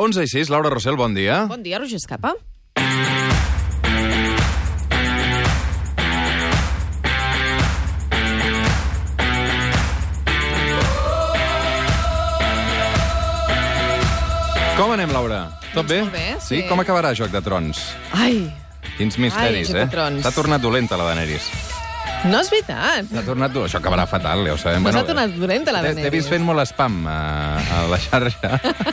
11 i 6, Laura Rossell, bon dia. Bon dia, Roger Escapa. Com anem, Laura? Tot Doncs bé? molt bé, sí. sí. Com acabarà Joc de Trons? Ai, Quins misteris, de eh? S'ha tornat dolenta, la Daenerys. No és veritat. S'ha tornat... Això acabarà fatal, ja ho sabem. No s'ha tornat dolenta, la t'he- T'he vist Daenerys. fent molt spam a, a la xarxa.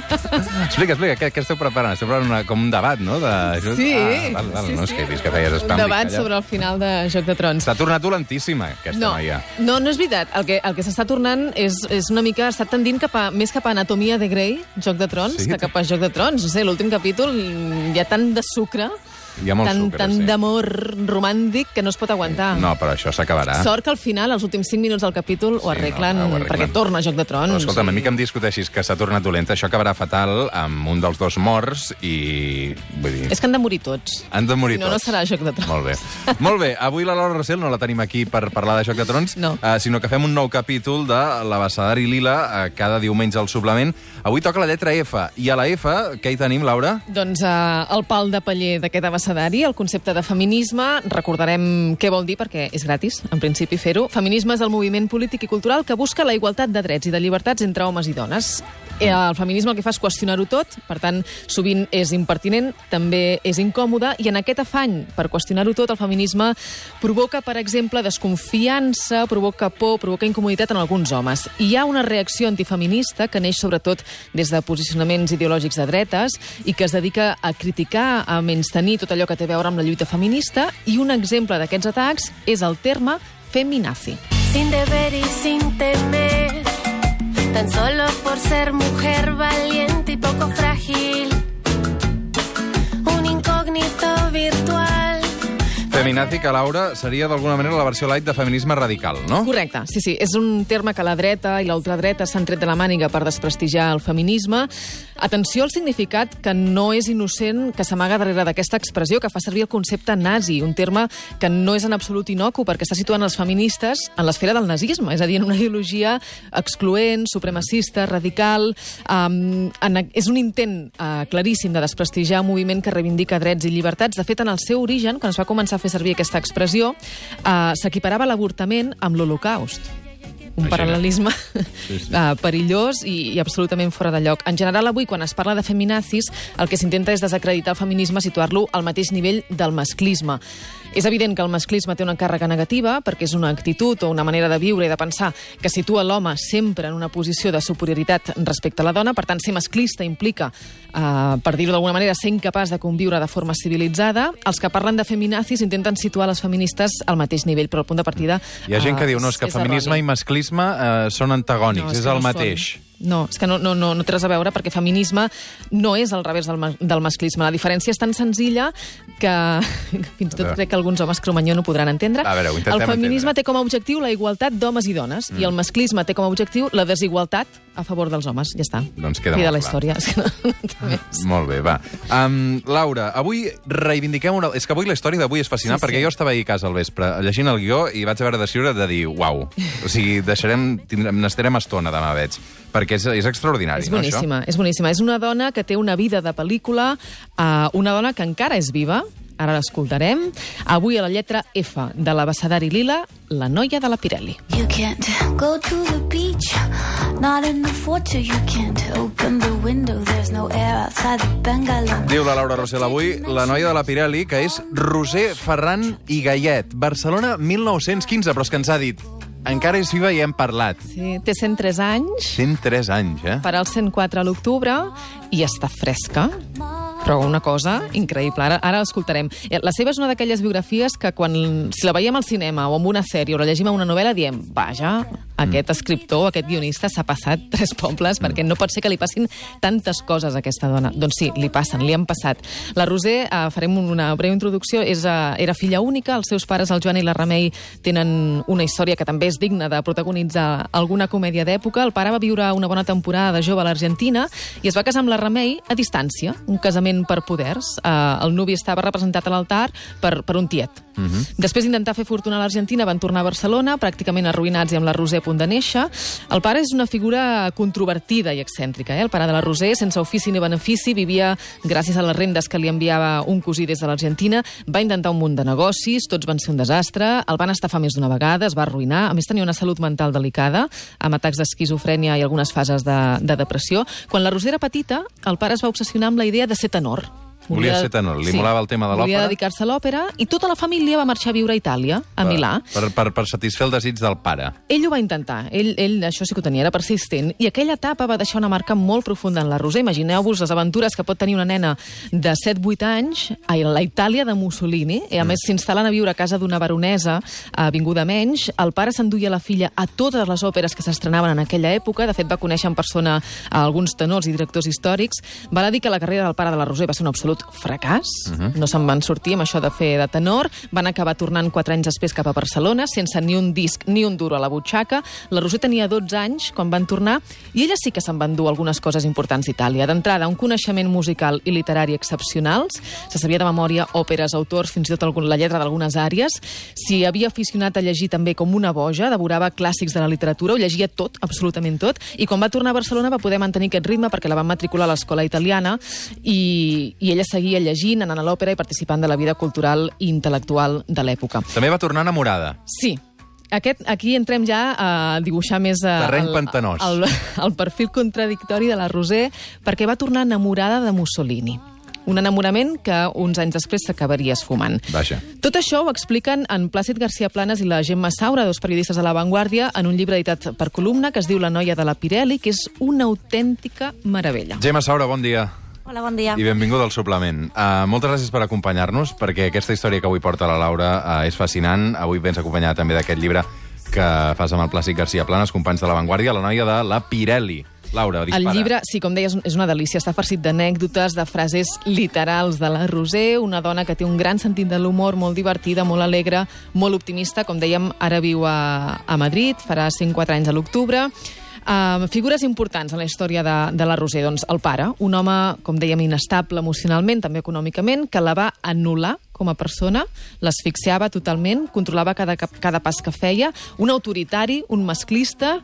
explica, explica, què, què esteu preparant? Esteu preparant una, com un debat, no? De... Sí, Ah, val, val, sí, no, és sí. que he vist que feies Un spam. debat sobre el final de Joc de Trons. S'ha tornat dolentíssima, aquesta No, noia. no, no és veritat. El que, el que s'està tornant és, és una mica... Està tendint cap a, més cap a Anatomia de Grey, Joc de Trons, Sí? que cap a Joc de Trons. No sé, l'últim capítol hi ha tant de sucre, Hi ha molt tant, sucre, tant sí. d'amor romàntic que no es pot aguantar. No, però això s'acabarà. Sort que al final, els últims 5 minuts del capítol, ho Sí, arreglen, no, ho arreglen. perquè torna a Joc de Trons. Però, escolta'm, a mi que em discuteixis que s'ha tornat dolenta, això acabarà fatal amb un dels dos morts i... Vull dir, És que han de morir tots. han de morir Si no, no tots. serà Joc de Trons. Molt bé. Molt bé, avui la Laura Rossell no la tenim aquí per parlar de Joc de Trons, No. eh, sinó que fem un nou capítol de l'Abassadari Lila eh, cada diumenge al suplement. Avui toca la lletra F, i a la F, què hi tenim, Laura? Doncs eh, el pal de paller d'aquest abecedari, el concepte de feminisme, recordarem què vol dir perquè és gratis, en principi, fer-ho. Feminisme és el moviment polític i cultural que busca la igualtat de drets i de llibertats entre homes i dones. Eh, El feminisme el que fa és qüestionar-ho tot, per tant, sovint és impertinent, també és incòmode, i en aquest afany per qüestionar-ho tot, el feminisme provoca, per exemple, desconfiança, provoca por, provoca incomoditat en alguns homes. Hi ha una reacció antifeminista que neix sobretot des de posicionaments ideològics de dretes i que es dedica a criticar, a menystenir tot allò que té a veure amb la lluita feminista i un exemple d'aquests atacs és el terme feminazi. sin deber y sin temer, tan solo por ser mujer valiente y poco frágil, un incógnito virtual. Feminazi, que Laura seria d'alguna manera la versió light de feminisme radical, no? Correcte, sí, sí. És un terme que la dreta i l'ultradreta s'han tret de la màniga per desprestigiar el feminisme. Atenció al significat que no és innocent que s'amaga darrere d'aquesta expressió que fa servir el concepte nazi, un terme que no és en absolut inocu perquè està situant els feministes en l'esfera del nazisme, és a dir, en una ideologia excloent, supremacista, radical. Um, en, és un intent uh, claríssim de desprestigiar un moviment que reivindica drets i llibertats. De fet, en el seu origen, quan es va començar a fer servir aquesta expressió, uh, s'equiparava l'avortament amb l'Holocaust un Així paral·lelisme Sí, sí. uh, perillós i, i absolutament fora de lloc. En general, avui, quan es parla de feminazis, el que s'intenta és desacreditar el feminisme, situar-lo al mateix nivell del masclisme. És evident que el masclisme té una càrrega negativa perquè és una actitud o una manera de viure i de pensar que situa l'home sempre en una posició de superioritat respecte a la dona. Per tant, ser masclista implica, uh, per dir-ho d'alguna manera, ser incapaç de conviure de forma civilitzada. Els que parlen de feminazis intenten situar les feministes al mateix nivell, però el punt de partida Hi ha gent que eh, diu, no, és que és feminisme erroni. i masclisme eh, són antagònics, és, que el no mateix. Són. No, és que no, no, no, no té res a veure perquè feminisme no és al revés del, ma- del masclisme. La diferència és tan senzilla que fins i tot crec que alguns homes cromanyó no podran entendre. A veure, el feminisme entendre. té com a objectiu la igualtat d'homes i dones mm. i el masclisme té com a objectiu la desigualtat a favor dels homes. Ja està. Doncs queda Fi de molt la clar. història. És que no, no més. Molt bé, va. Um, Laura, avui reivindiquem una... És que avui la història d'avui és fascinant, Sí, perquè sí. jo estava ahir a casa al vespre llegint el guió i vaig haver de decidir de dir, uau, o sigui, deixarem, tindrem, n'estarem estona demà, veig, perquè és, és extraordinari, És no, boníssima, és boníssima. És una dona que té una vida de pel·lícula, uh, una dona que encara és viva, ara l'escoltarem. Avui a la lletra F de l'abecedari lila, la noia de la Pirelli. You can't go to the beach, not in the photo. You can't open the window, there's no air outside the bungalow. Diu la Laura Rossell avui, la noia de la Pirelli, que és Roser Ferran i Gallet. Barcelona 1915, però és que ens ha dit encara és viva i hem parlat. Sí, té 103 anys, 103 anys, eh? farà el 104 a l'octubre i està fresca. Però una cosa increïble, ara, ara l'escoltarem. Eh, La seva és una d'aquelles biografies que quan, si la veiem al cinema o en una sèrie o la llegim en una novel·la diem, vaja, aquest escriptor, aquest guionista s'ha passat tres pobles perquè no pot ser que li passin tantes coses a aquesta dona. Doncs sí, li passen, li han passat. La Roser, eh, farem una breu introducció, és, eh, era filla única, els seus pares, el Joan i la Remei, tenen una història que també és digna de protagonitzar alguna comèdia d'època. El pare va viure una bona temporada de jove a l'Argentina i es va casar amb la Remei a distància, un casament per poders. Eh, el nuvi estava representat a l'altar per, per un tiet, Després d'intentar fer fortuna a l'Argentina, van tornar a Barcelona, pràcticament arruïnats i amb la Roser a punt de néixer. El pare és una figura controvertida i excèntrica. Eh? El pare de la Roser, sense ofici ni benefici, vivia gràcies a les rendes que li enviava un cosí des de l'Argentina. Va intentar un munt de negocis, tots van ser un desastre. El van estafar més d'una vegada, es va arruïnar. A més, tenia una salut mental delicada, amb atacs d'esquizofrènia i algunes fases de, de depressió. Quan la Roser era petita, el pare es va obsessionar amb la idea de ser tenor. Volia ser tenor, li molava el tema de Volia l'òpera. dedicar-se a l'òpera i tota la família va marxar a viure a Itàlia, a Milà. Per, per, per satisfer el desig del pare. Ell ho va intentar, ell, ell això sí que ho tenia, era persistent, i aquella etapa va deixar una marca molt profunda en la Roser. Imagineu-vos les aventures que pot tenir una nena de 7-8 anys a la Itàlia de Mussolini, i a més s'instal·len a viure a casa d'una baronesa a Vinguda Menys. El pare s'enduia la filla a totes les òperes que s'estrenaven en aquella època, de fet va conèixer en persona a alguns tenors i directors històrics. Val a dir que la carrera del pare de la Roser va ser un absolut fracàs, no se'n van sortir amb això de fer de tenor, van acabar tornant 4 anys després cap a Barcelona, sense ni un disc ni un duro a la butxaca. La Roser tenia 12 anys quan van tornar i ella sí que se'n van dur algunes coses importants d'Itàlia. D'entrada, un coneixement musical i literari excepcionals, se sabia de memòria òperes, autors, fins i tot algun, la lletra d'algunes àrees. S'hi havia aficionat a llegir també com una boja, devorava clàssics de la literatura, ho llegia tot, absolutament tot, i quan va tornar a Barcelona va poder mantenir aquest ritme perquè la van matricular a l'escola italiana i, i ella seguia llegint, anant a l'òpera i participant de la vida cultural i intel·lectual de l'època. També va tornar enamorada. Sí, aquest, aquí entrem ja a dibuixar més... eh, Terreny el, pantanós. El, el perfil contradictori de la Roser, perquè va tornar enamorada de Mussolini. Un enamorament que uns anys després s'acabaria esfumant. Vaja. Tot això ho expliquen en Plàcid García Planes i la Gemma Saura, dos periodistes de La Vanguardia, en un llibre editat per columna que es diu La noia de la Pirelli, que és una autèntica meravella. Gemma Saura, bon dia. Hola, bon dia. I benvinguda al suplement. Uh, moltes gràcies per acompanyar-nos, perquè aquesta història que avui porta la Laura uh, és fascinant. Avui vens acompanyada també d'aquest llibre que fas amb el Plàcid García Planes, companys de La Vanguardia, la noia de la Pirelli. Laura, dispara. El llibre, sí, com deies, és una delícia. Està farcit d'anècdotes, de frases literals de la Roser, una dona que té un gran sentit de l'humor, molt divertida, molt alegre, molt optimista. Com dèiem, ara viu a, a Madrid, farà 104 anys a l'octubre. Uh, figures importants en la història de, de la Roser. Doncs el pare, un home, com dèiem, inestable emocionalment, també econòmicament, que la va anul·lar com a persona, l'asfixiava totalment, controlava cada, cada pas que feia, un autoritari, un masclista.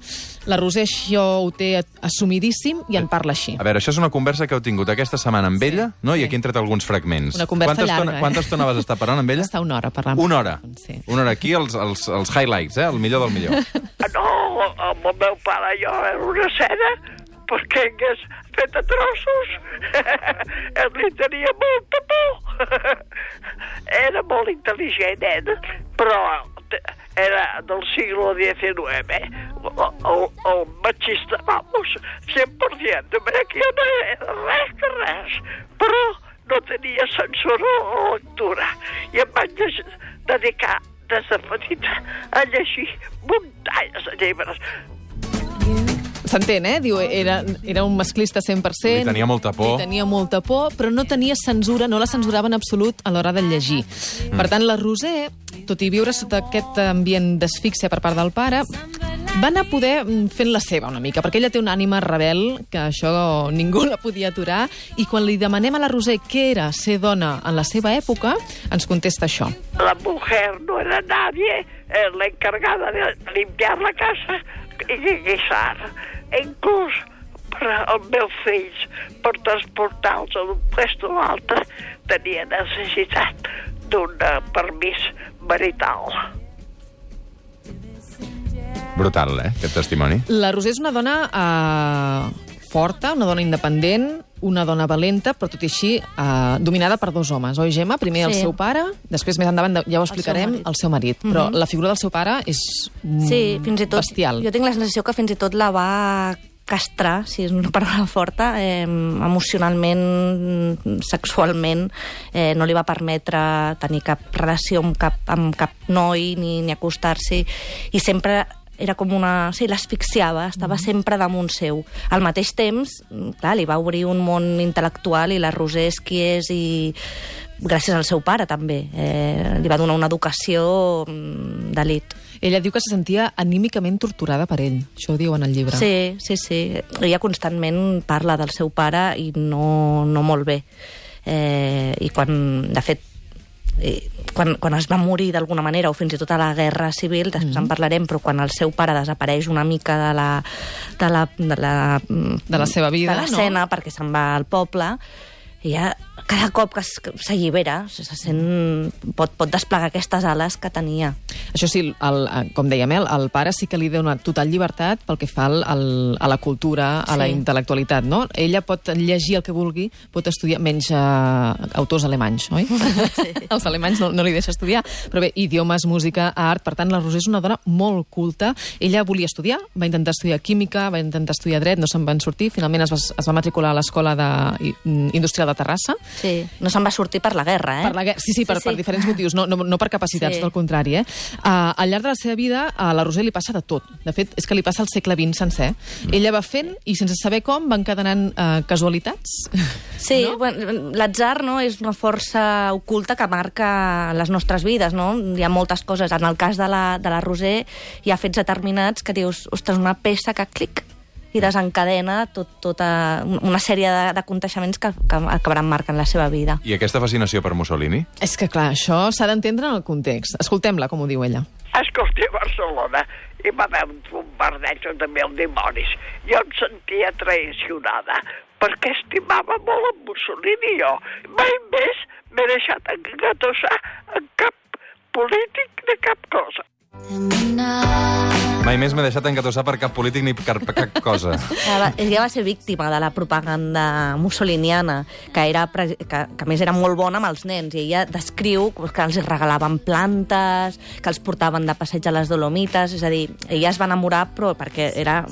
La Roser això ho té assumidíssim i en parla així. A veure, això és una conversa que heu tingut aquesta setmana amb ella, no? I aquí hem tret alguns fragments. Una conversa quanta llarga, estona, eh? Quanta estona vas estar parlant amb ella? Està una hora parlant. Una hora. Sí. Una hora aquí, els, els, els highlights, eh? El millor del millor. No, amb el meu pare jo era una escena perquè hagués fet a trossos. Ell li tenia molta por. Era molt intel·ligent, eh? però era del siglo XIX. Eh? El, el, el machista, vamos, 100%, perquè jo no era res de res, però no tenia censura la lectura. I em vaig de- dedicar des de petita a llegir muntanyes de llibres. S'entén, eh? Diu, era, era un masclista 100%. Li tenia molta por. Li tenia molta por, però no tenia censura, no la censurava en absolut a l'hora de llegir. Mm. Per tant, la Roser, tot i viure sota aquest ambient d'asfíxia per part del pare, va anar poder mm, fent la seva una mica, perquè ella té una ànima rebel, que això ningú la podia aturar, i quan li demanem a la Roser què era ser dona en la seva època, ens contesta això. La mujer no era nadie, eh, la encargada de limpiar la casa i de guisar. Inclús per als meus fills, per transportar-los d'un puesto a l'altre, tenia necessitat d'un permís marital. Brutal, eh, aquest testimoni. La Roser és una dona eh, forta, una dona independent, una dona valenta, però tot i així eh, dominada per dos homes, oi, Gemma? Primer el Sí. seu pare, després més endavant ja ho explicarem, marit. el seu marit. Però la figura del seu pare és mm, Sí, fins i tot... bestial. Jo tinc la sensació que fins i tot la va castrar, si és una paraula forta, eh, emocionalment, sexualment, eh, no li va permetre tenir cap relació amb cap, amb cap noi ni, ni acostar-s'hi, i sempre era com una... Sí, l'asfixiava, estava sempre damunt seu. Al mateix temps, clar, li va obrir un món intel·lectual i la Roser és qui és i gràcies al seu pare també. Eh, li va donar una educació mm, d'elit. Ella diu que se sentia anímicament torturada per ell. Això ho diu en el llibre. Sí, sí, sí. Ella constantment parla del seu pare i no, no molt bé. Eh, I quan, de fet, i quan, quan es va morir d'alguna manera, o fins i tot a la guerra civil, després en parlarem, però quan el seu pare desapareix una mica de la, de la, de la, De la seva vida, de no? l'escena, perquè se'n va al poble, i ja cada cop que s'allibera, se se sent, pot, pot desplegar aquestes ales que tenia. Això sí, el, eh, com dèiem, el, el pare sí que li dona total llibertat pel que fa al, al, a la cultura, a la Sí. intel·lectualitat, no? Ella pot llegir el que vulgui, pot estudiar, menys eh, autors alemanys, oi? Sí. Els alemanys no, no li deixa estudiar. Però bé, idiomes, música, art... Per tant, la Roser és una dona molt culta. Ella volia estudiar, va intentar estudiar química, va intentar estudiar dret, no se'n van sortir. Finalment es va, es va matricular a l'Escola de, i- Industrial de Terrassa. Sí, no se'n va sortir per la guerra, eh? Per la guerra, sí, sí, per, per diferents motius, no, no, no per capacitats, Sí. sí. del contrari. Eh? Uh, al llarg de la seva vida, a la Roser li passa de tot. De fet, és que li passa el segle XX sencer. Mm. Ella va fent i sense saber com van encadenant uh, casualitats. Sí, no? bueno, l'atzar no, és una força oculta que marca les nostres vides, no? Hi ha moltes coses. En el cas de la, de la Roser hi ha fets determinats que dius, ostres, una peça que clic i desencadena tot, tota una sèrie de, de aconteixements que, que acabaran marcant la seva vida. I aquesta fascinació per Mussolini? és que, clar, això s'ha d'entendre en el context. Escoltem-la, com ho diu ella. Escolti, a Barcelona hi va haver un bombardeig de mil dimonis. Jo em sentia traicionada perquè estimava molt en Mussolini jo. Mai més m'he deixat engatossar en cap polític de cap cosa. Mai més m'he deixat engatossar per cap polític ni per cap cosa. Ella va, ser víctima de la propaganda mussoliniana, que, era, que, que a més era molt bona amb els nens, i ella descriu que els regalaven plantes, que els portaven de passeig a les Dolomites, és a dir, ella es va enamorar però perquè era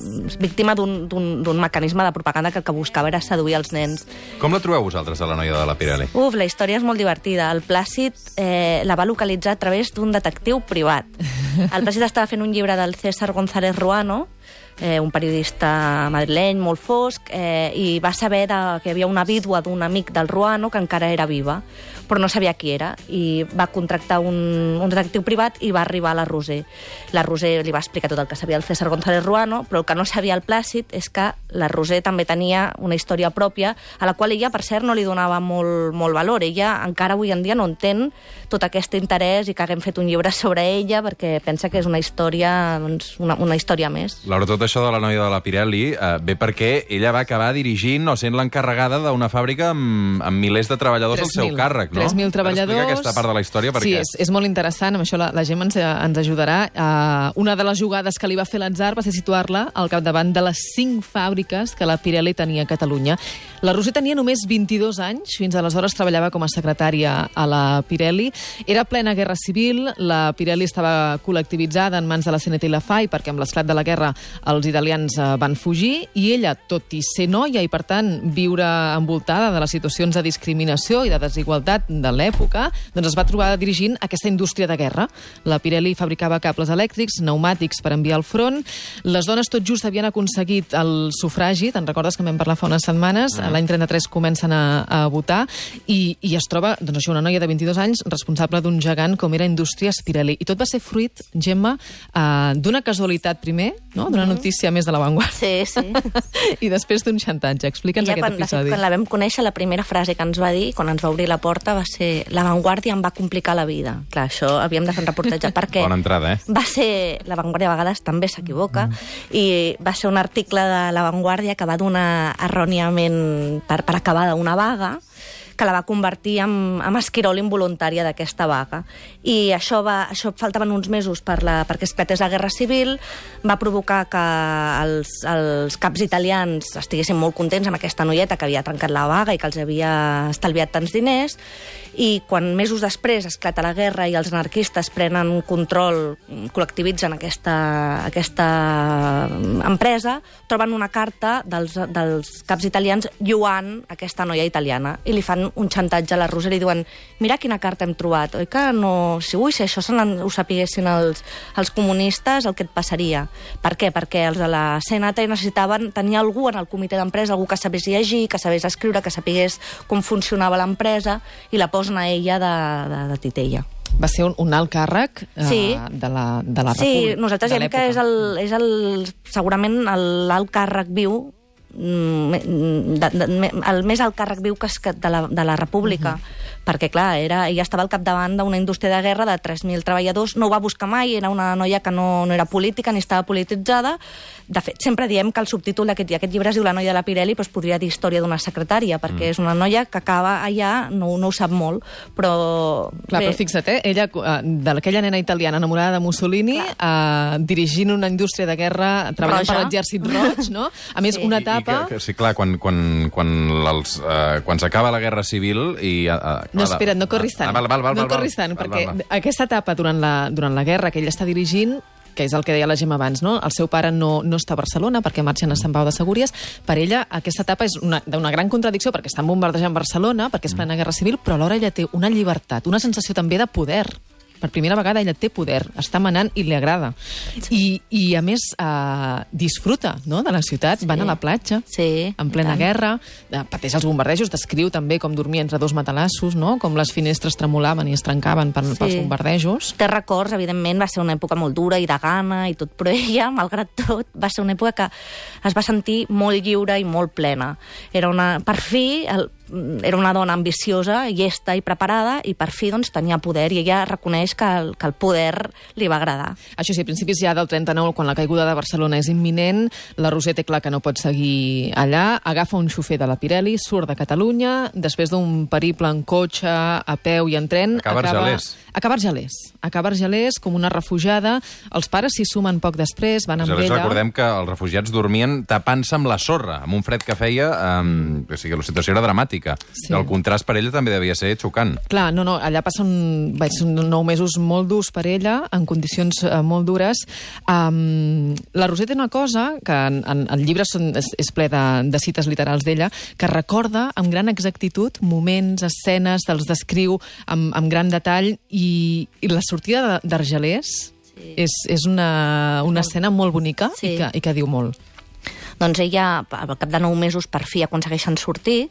víctima d'un- d'un d'un mecanisme de propaganda que el que buscava era seduir els nens. Com la trobeu vosaltres, a la noia de la Pirelli? Uf, la història és molt divertida. El Plàcid eh, la va localitzar a través d'un detectiu privat. El Plàcid estava fent un llibre del César González Ruano, eh, un periodista madrileny molt fosc, eh, i va saber de, que hi havia una vídua d'un amic del Ruano que encara era viva, però no sabia qui era, i va contractar un, un detectiu privat i va arribar a la Roser. La Roser li va explicar tot el que sabia el César González Ruano, però el que no sabia el Plàcid és que la Roser també tenia una història pròpia, a la qual ella, per cert, no li donava molt, molt valor. Ella encara avui en dia no entén tot aquest interès i que haguem fet un llibre sobre ella perquè pensa que és una història, doncs, una, una història més. Laura, tot això de la noia de la Pirelli eh, ve perquè ella va acabar dirigint o sent l'encarregada d'una fàbrica amb, amb milers de treballadors al seu 3.000, càrrec, no? 3.000 treballadors. Explica aquesta part de la història perquè... Sí, és, és molt interessant, amb això la, la Gemma ens, ens ajudarà. Uh, una de les jugades que li va fer l'atzar va ser situar-la al capdavant de les cinc fàbriques que la Pirelli tenia a Catalunya. La Roser tenia només 22 anys, fins aleshores treballava com a secretària a la Pirelli. Era plena guerra civil, la Pirelli estava col·lectivitzada en mans de la CNT i la FAI, perquè amb l'esclat de la guerra els italians eh, van fugir, i ella, tot i ser noia i, per tant, viure envoltada de les situacions de discriminació i de desigualtat de l'època, doncs es va trobar dirigint aquesta indústria de guerra. La Pirelli fabricava cables elèctrics, pneumàtics per enviar al front. Les dones tot just havien aconseguit el sufragi, te'n recordes que vam parlar fa unes setmanes? Mm. L'any 33 comencen a, a votar i, i es troba, doncs això, una noia de 22 anys responsable d'un gegant com era Indústries Pirelli. I tot va ser fruit, Gemma, eh, d'una casualitat primer, no? d'una notícia més de l'avantguarda, Sí, sí. i després d'un xantatge. Explica'ns Ja aquest quan, de fet, episodi. quan la vam conèixer, la primera frase que ens va dir, quan ens va obrir la porta, va ser «La Vanguardia em va complicar la vida». Clar, això havíem de fer un reportatge perquè... Bona entrada, eh? Va ser... La Vanguardia a vegades també s'equivoca i va ser un article de La Vanguardia que va donar erròniament per, per acabada una vaga que la va convertir en, en esquirol involuntària d'aquesta vaga. I això, va, això faltaven uns mesos per la, perquè esclatés la Guerra Civil, va provocar que els, els caps italians estiguessin molt contents amb aquesta noieta que havia trencat la vaga i que els havia estalviat tants diners, i quan mesos després esclata la guerra i els anarquistes prenen control, col·lectivitzen aquesta, aquesta empresa, troben una carta dels, dels caps italians lluant aquesta noia italiana i li fan un xantatge a la Roser i diuen mira quina carta hem trobat, oi que no... Si, ui, si això se ho sapiguessin els, els comunistes, el que et passaria. Per què? Perquè els de la CNT necessitaven tenir algú en el comitè d'empresa, algú que sabés llegir, que sabés escriure, que sapigués com funcionava l'empresa, i la posen a ella de, de, de titella. Va ser un, un alt càrrec eh, Sí. de, la, de la Sí, República. nosaltres de diem que és, el, és el, segurament l'alt càrrec viu de, de, de, el més alt càrrec viu que que de, la, de la República, perquè, clar, era, ella estava al capdavant d'una indústria de guerra de 3.000 treballadors, no ho va buscar mai, era una noia que no, no era política ni estava polititzada. De fet, sempre diem que el subtítol d'aquest aquest llibre es diu La noia de la Pirelli, però es podria dir Història d'una secretària, perquè és una noia que acaba allà, no, no ho sap molt, però... Clar, però fixa't, eh? ella, eh, d'aquella nena italiana enamorada de Mussolini, eh, dirigint una indústria de guerra, treballant Roja. per l'exèrcit roig, no? A més, Sí. una I, i etapa... que, que, sí, clar, quan, quan, quan, els, uh, quan s'acaba la Guerra Civil i... Uh, No, espera't, no corris tant. Ah, val, val, val, no val, corris tant, Val, perquè val, val. aquesta etapa durant la, durant la guerra que ell està dirigint que és el que deia la Gemma abans, no? El seu pare no, no està a Barcelona perquè marxen a Sant Pau de Segúries. Per ella, aquesta etapa és una- d'una gran contradicció perquè estan bombardejant Barcelona, perquè és plena guerra civil, però alhora ella té una llibertat, una sensació també de poder. Per primera vegada ella té poder, està manant i li agrada. I, i a més, eh, disfruta no? de la ciutat, sí. van a la platja, Sí, en plena guerra, eh, pateix els bombardejos, descriu també com dormia entre dos matalassos, no? com les finestres tremolaven i es trencaven per, Sí. pels bombardejos. Té records, evidentment, va ser una època molt dura i de gana i tot, però ella, malgrat tot, va ser una època que es va sentir molt lliure i molt plena. Era una, per fi, el, era una dona ambiciosa, llesta i preparada, i per fi doncs, tenia poder, i ella reconeix que el, que el poder li va agradar. Això sí, a principis ja del 39, quan la caiguda de Barcelona és imminent, la Roser té clar que no pot seguir allà, agafa un xofer de la Pirelli, surt de Catalunya, després d'un periple en cotxe, a peu i en tren... Acaba a Argelers. Acaba a Argelers. Acaba Argelers com una refugiada. Els pares s'hi sumen poc després, van amb ella... recordem que els refugiats dormien tapant-se amb la sorra, amb un fred que feia... Um, o sigui, la situació era dramàtica. Sí. El contrast per ella també devia ser xocant. Clar, no, no, allà passen vaig, nou mesos molt durs per ella, en condicions eh, molt dures. Um, la Roser té una cosa, que en, en el llibre són, és, és ple de, de cites literals d'ella, que recorda amb gran exactitud moments, escenes, els descriu amb, amb gran detall, i, i la sortida de- d'Argelers sí. és, és una, una escena molt bonica Sí. i, que, i que diu molt. Doncs ella, al cap de nou mesos, per fi aconsegueixen sortir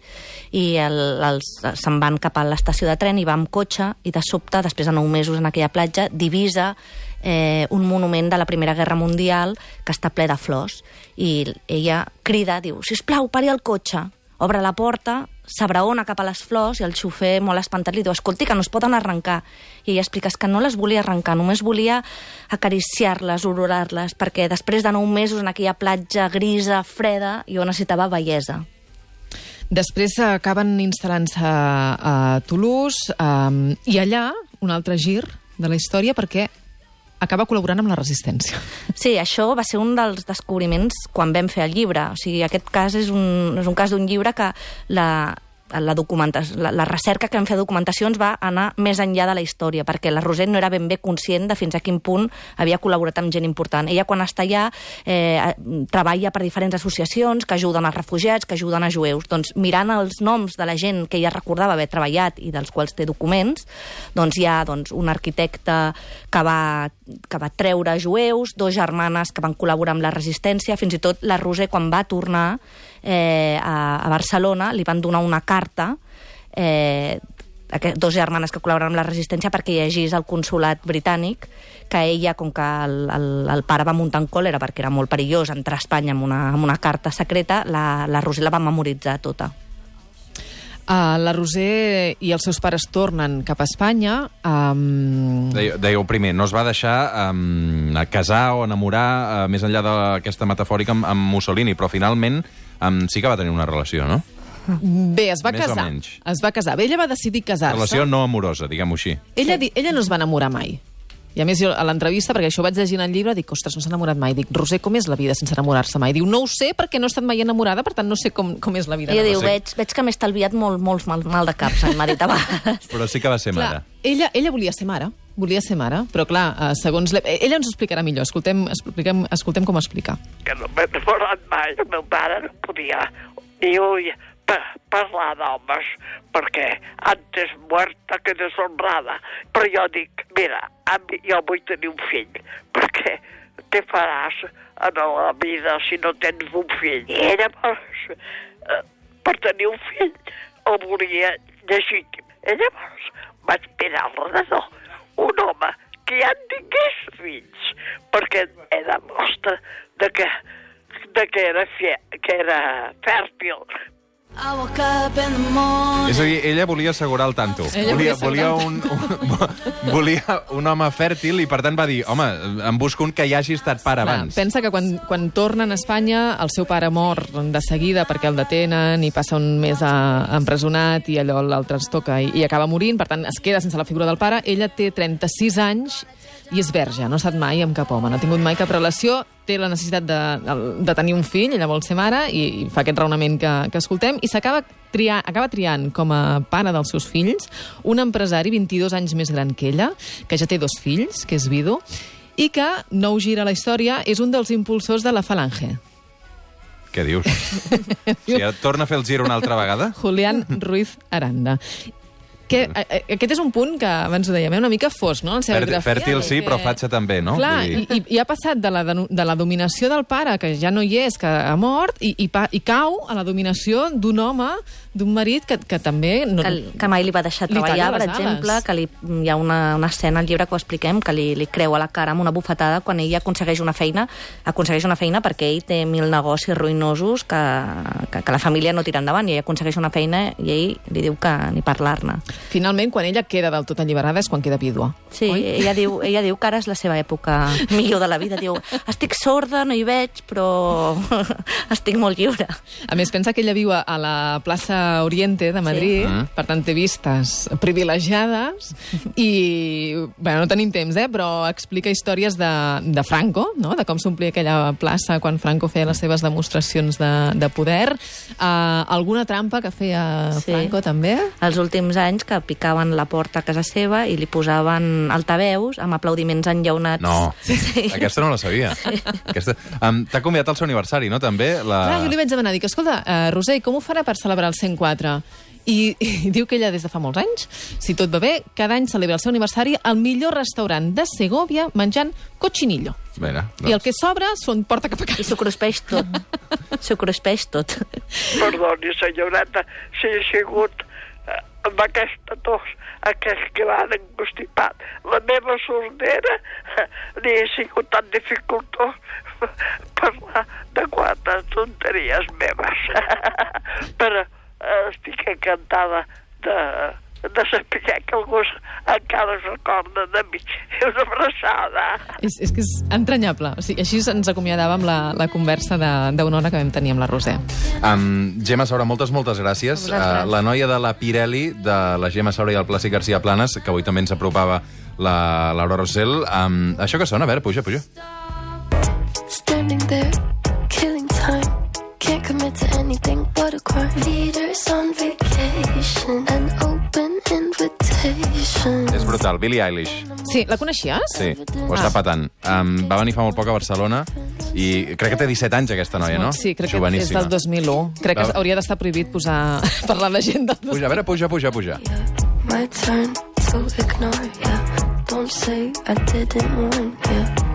i el, els, se'n van cap a l'estació de tren i va amb cotxe i de sobte, després de nou mesos en aquella platja, divisa eh, un monument de la Primera Guerra Mundial que està ple de flors. I ella crida, diu, si plau, pari el cotxe. Obre la porta, s'abraona cap a les flors i el xofer, molt espantat, li diu, escolti, que no es poden arrencar. I ella explica "És que no les volia arrencar, només volia acariciar-les, olorar-les, perquè després de nou mesos en aquella platja grisa, freda, jo necessitava bellesa. Després acaben instal·lant-se a Toulouse um, i allà un altre gir de la història perquè acaba col·laborant amb la resistència. Sí, això va ser un dels descobriments quan vam fer el llibre. O sigui, aquest cas és un, és un cas d'un llibre que la, la, la, la recerca que vam fer de documentacions va anar més enllà de la història, perquè la Roser no era ben bé conscient de fins a quin punt havia col·laborat amb gent important. Ella, quan està allà, eh, treballa per diferents associacions que ajuden als refugiats, que ajuden a jueus. Doncs mirant els noms de la gent que ella recordava haver treballat i dels quals té documents, doncs hi ha doncs, un arquitecte que va, que va treure jueus, dos germanes que van col·laborar amb la resistència, fins i tot la Roser, quan va tornar eh, a, a Barcelona, li van donar una carta eh, aquest, dos germanes que col·laboren amb la resistència perquè llegís el consulat britànic que ella, com que el, el, el pare va muntar en còlera perquè era molt perillós entrar a Espanya amb una, amb una carta secreta, la, la Roser la va memoritzar tota. Uh, la Roser i els seus pares tornen cap a Espanya. Um, Dèieu, dèieu primer, no es va deixar um, casar o enamorar, uh, més enllà d'aquesta metafòrica, amb, amb Mussolini, però finalment um, sí que va tenir una relació, no? bé, es va Més casar. menys. Es va casar. Bé, ella va decidir casar-se. Relació no amorosa, diguem-ho així. Ella, di- ella no es va enamorar mai. I a més, jo a l'entrevista, perquè això ho vaig llegir en el llibre, dic, ostres, no s'ha enamorat mai. Dic, Roser, com és la vida sense enamorar-se mai? Diu, no ho sé perquè no he estat mai enamorada, per tant no sé com, com és la vida. Ella diu, sí. veig, veig que m'he estalviat molt, molt mal, mal de cap, m'ha dit a vegades. Però sí que va ser Clar, mare. ella, ella volia ser mare, volia ser mare, però clar, eh, segons... Ella ens ho explicarà millor, escoltem, expliquem, escoltem com explica. que no m'he enamorat mai. El meu pare no podia ni oi pa parlar d'homes, perquè antes muerta que deshonrada. Però jo dic, mira, jo vull tenir un fill, perquè te faràs en la vida si no tens un fill. I llavors, eh, per tenir un fill, el volia legítim. I llavors vaig mirar al redador un home que ja en tingués fills, perquè de mostra de que de que era, fie, que era fèrtil. I woke up in the morning. És a dir, ella volia assegurar el tanto. Ella volia, volia volia, un, un, volia un home fèrtil i, per tant, va dir, home, em busco un que ja hagi estat pare Clar, abans. pensa que quan, quan tornen a Espanya el seu pare mor de seguida perquè el detenen i passa un mes a, empresonat i allò l'altre es toca i, i acaba morint, per tant es queda sense la figura del pare. Ella té 36 anys i és verge, no ha estat mai amb cap home, no ha tingut mai cap relació, té la necessitat de, de tenir un fill, ella vol ser mare, i, i fa aquest raonament que, que escoltem, i s'acaba triar, acaba triant com a pare dels seus fills un empresari 22 anys més gran que ella, que ja té dos fills, que és vidu, i que, nou gira la història, és un dels impulsors de la Falange. Què dius? Si ja torna a fer el gir una altra vegada? Julián Ruiz Aranda. Que, a, a, aquest és un punt que abans ho dèiem, eh, una mica fos, no? En Fèrtil, fèrtil sí, que- però fatxa també, no? Clar, Vull dir- i, i ha passat de la, de la dominació del pare, que ja no hi és, que ha mort, i, i, pa, i cau a la dominació d'un home, d'un marit que, que també... No, que, que mai li va deixar Li treballar, per exemple, ales. que li, hi ha una, una escena al llibre que ho expliquem, que li, li creu a la cara amb una bufetada quan ella aconsegueix una feina, aconsegueix una feina perquè ell té mil negocis ruïnosos que, que, que la família no tira endavant, i ell aconsegueix una feina i ell li diu que ni parlar-ne. Finalment, quan ella queda del tot alliberada és quan queda vídua. Sí, ella diu, ella diu que ara és la seva època millor de la vida. Diu, estic sorda, no hi veig, però estic molt lliure. A més, pensa que ella viu a la plaça Oriente de Madrid, Sí. sí. per tant té vistes privilegiades i, bueno, no tenim temps, eh, però explica històries de, de Franco, no? de com s'omplia aquella plaça quan Franco feia les seves demostracions de, de poder. Uh, alguna trampa que feia Sí. Franco, també? Els últims anys que picaven la porta a casa seva i li posaven altaveus amb aplaudiments enllaunats. No, Sí, sí. aquesta no la sabia. Aquesta... Um, T'ha convidat al seu aniversari, no, també? La... Clar, jo li vaig demanar, dic, escolta, uh, Roser, com ho farà per celebrar el 104? I, I diu que ella des de fa molts anys, si tot va bé, cada any celebra el seu aniversari al millor restaurant de Segovia menjant cochinillo. Mira, Doncs. I el que sobra són porta cap a I casa. s'ho cruspeix tot. S'ho cruspeix tot. Perdoni, senyoreta, si he sigut amb aquesta tos, aquest que van. La meva sordera li he sigut tan dificultós parlar de quantes tonteries meves. Però eh, estic encantada de, de saber que algú encara es recorda de mi. Una abraçada. És, és que és entranyable. O sigui, així ens acomiadàvem la, la conversa de- d'una hora que vam tenir amb la Roser. Um, Gemma Saura, moltes, moltes gràcies. Uh, la noia de la Pirelli, de la Gemma Saura i el Plàstic García Planes, que avui també ens apropava la Laura Rossell. Um, això que sona? A veure, puja, puja. Standing there, killing time. Can't commit to anything but a crime. Leaders on vacation, an open invitation. És brutal. Billie Eilish. Sí, la coneixies? Sí, ho està patant. Um, va venir fa molt poc a Barcelona i crec que té 17 anys, aquesta noia, no? Sí, crec que és del 2001. Crec que Va. hauria d'estar prohibit posar... parlar de gent del 2001. Puja, a veure, puja, puja, puja. My turn to ignore, yeah. Don't say I didn't warn, yeah.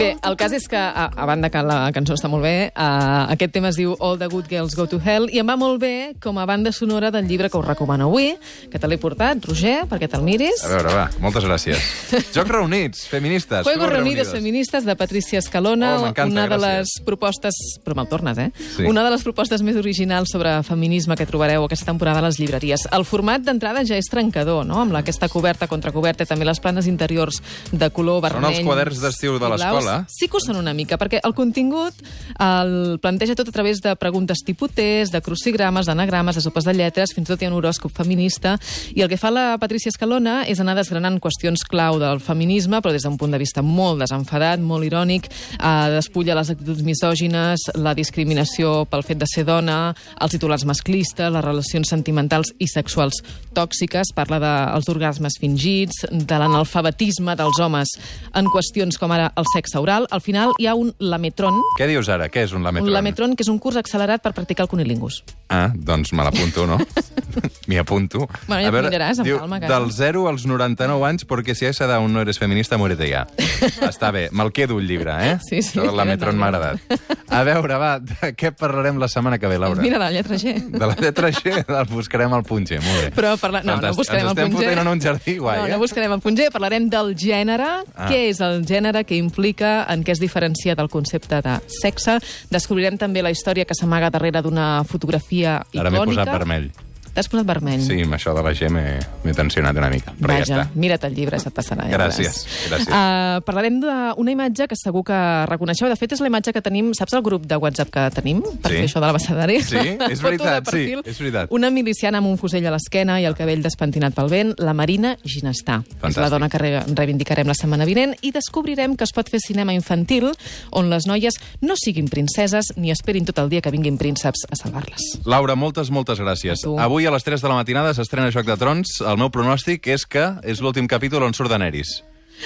Bé, el cas és que, a, a banda que la cançó està molt bé, uh, aquest tema es diu All the Good Girls Go to Hell, i em va molt bé com a banda sonora del llibre que us recomano avui, que te l'he portat, Roger, perquè te'l miris. A veure, va, moltes gràcies. Jocs reunits, feministes. Juegos Reunidos. Feministes de Patricia Escalona, Oh, una de gràcies. les propostes... Però me'l tornes, eh? Sí. Una de les propostes més originals sobre feminisme que trobareu aquesta temporada a les llibreries. El format d'entrada ja és trencador, no?, amb aquesta coberta contra coberta i també les planes interiors de color Són vermell. els quaderns d'estiu de i l'escola? Sí que ho són una mica, perquè el contingut el planteja tot a través de preguntes tipus test, de crucigrames, d'anagrames, de sopes de lletres, fins i tot hi ha un horòscop feminista, i el que fa la Patricia Escalona és anar desgranant qüestions clau del feminisme, però des d'un punt de vista molt desenfadat, molt irònic, eh, despulla les actituds misògines, la discriminació pel fet de ser dona, els titulars masclistes, les relacions sentimentals i sexuals tòxiques, parla dels orgasmes fingits, de l'analfabetisme dels homes en qüestions com ara el sexe oral. Al final hi ha un lametron, Què dius ara? Què és un lametron? un lametron que és un curs accelerat per practicar el cunilingus. Ah, doncs me l'apunto, no? M'hi apunto. Bueno, ja A miraràs amb calma, cara. Del 0 als 99 anys, perquè si a esa aún no eres feminista, muérete ja. Està bé, me'l quedo el llibre, eh? Sí, sí. Això, La Metron m'ha agradat. A veure, va, de què parlarem la setmana que ve, Laura? Doncs mira, de la lletra G. De la lletra G, el buscarem al punxe, molt bé. Però parla... no, no Fantàstic. buscarem Ens el estem punt G. fotent en un jardí guai, no, eh? no buscarem el punt G, parlarem del gènere. Ah. Què és el gènere que implica en què es diferencia del concepte de sexe. Descobrirem també la història que s'amaga darrere d'una fotografia icònica. Ara m'he posat vermell. T'has posat vermell? Sí, amb això de la G m'he tensionat una mica, però Vaja, ja està. mira't el llibre, se't passarà. Ja Gràcies, gràcies. Uh, parlarem d'una imatge que segur que reconeixeu. De fet, és la imatge que tenim... Saps el grup de WhatsApp que tenim per Sí. fer això de l'abecedari? Sí, és veritat, sí, és veritat. Una miliciana amb un fusell a l'esquena i el cabell despentinat pel vent, la Marina Ginestà. És Fantàstic. la dona que re reivindicarem la setmana vinent i descobrirem que es pot fer cinema infantil on les noies no siguin princeses ni esperin tot el dia que vinguin prínceps a salvar-les. Laura, moltes, moltes gràcies. A tu. Avui a les 3 de la matinada s'estrena Joc de Trons. El meu pronòstic és que és l'últim capítol on surt Daenerys.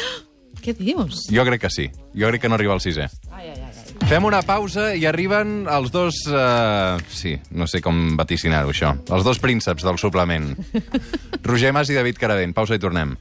Què dius? Jo crec que sí. Jo crec que no arriba al sisè. Ai, ai, ai. Fem una pausa i arriben els dos... Uh, sí, no sé com vaticinar-ho, això. Els dos prínceps del suplement. Roger Mas i David Caradent. Pausa i tornem.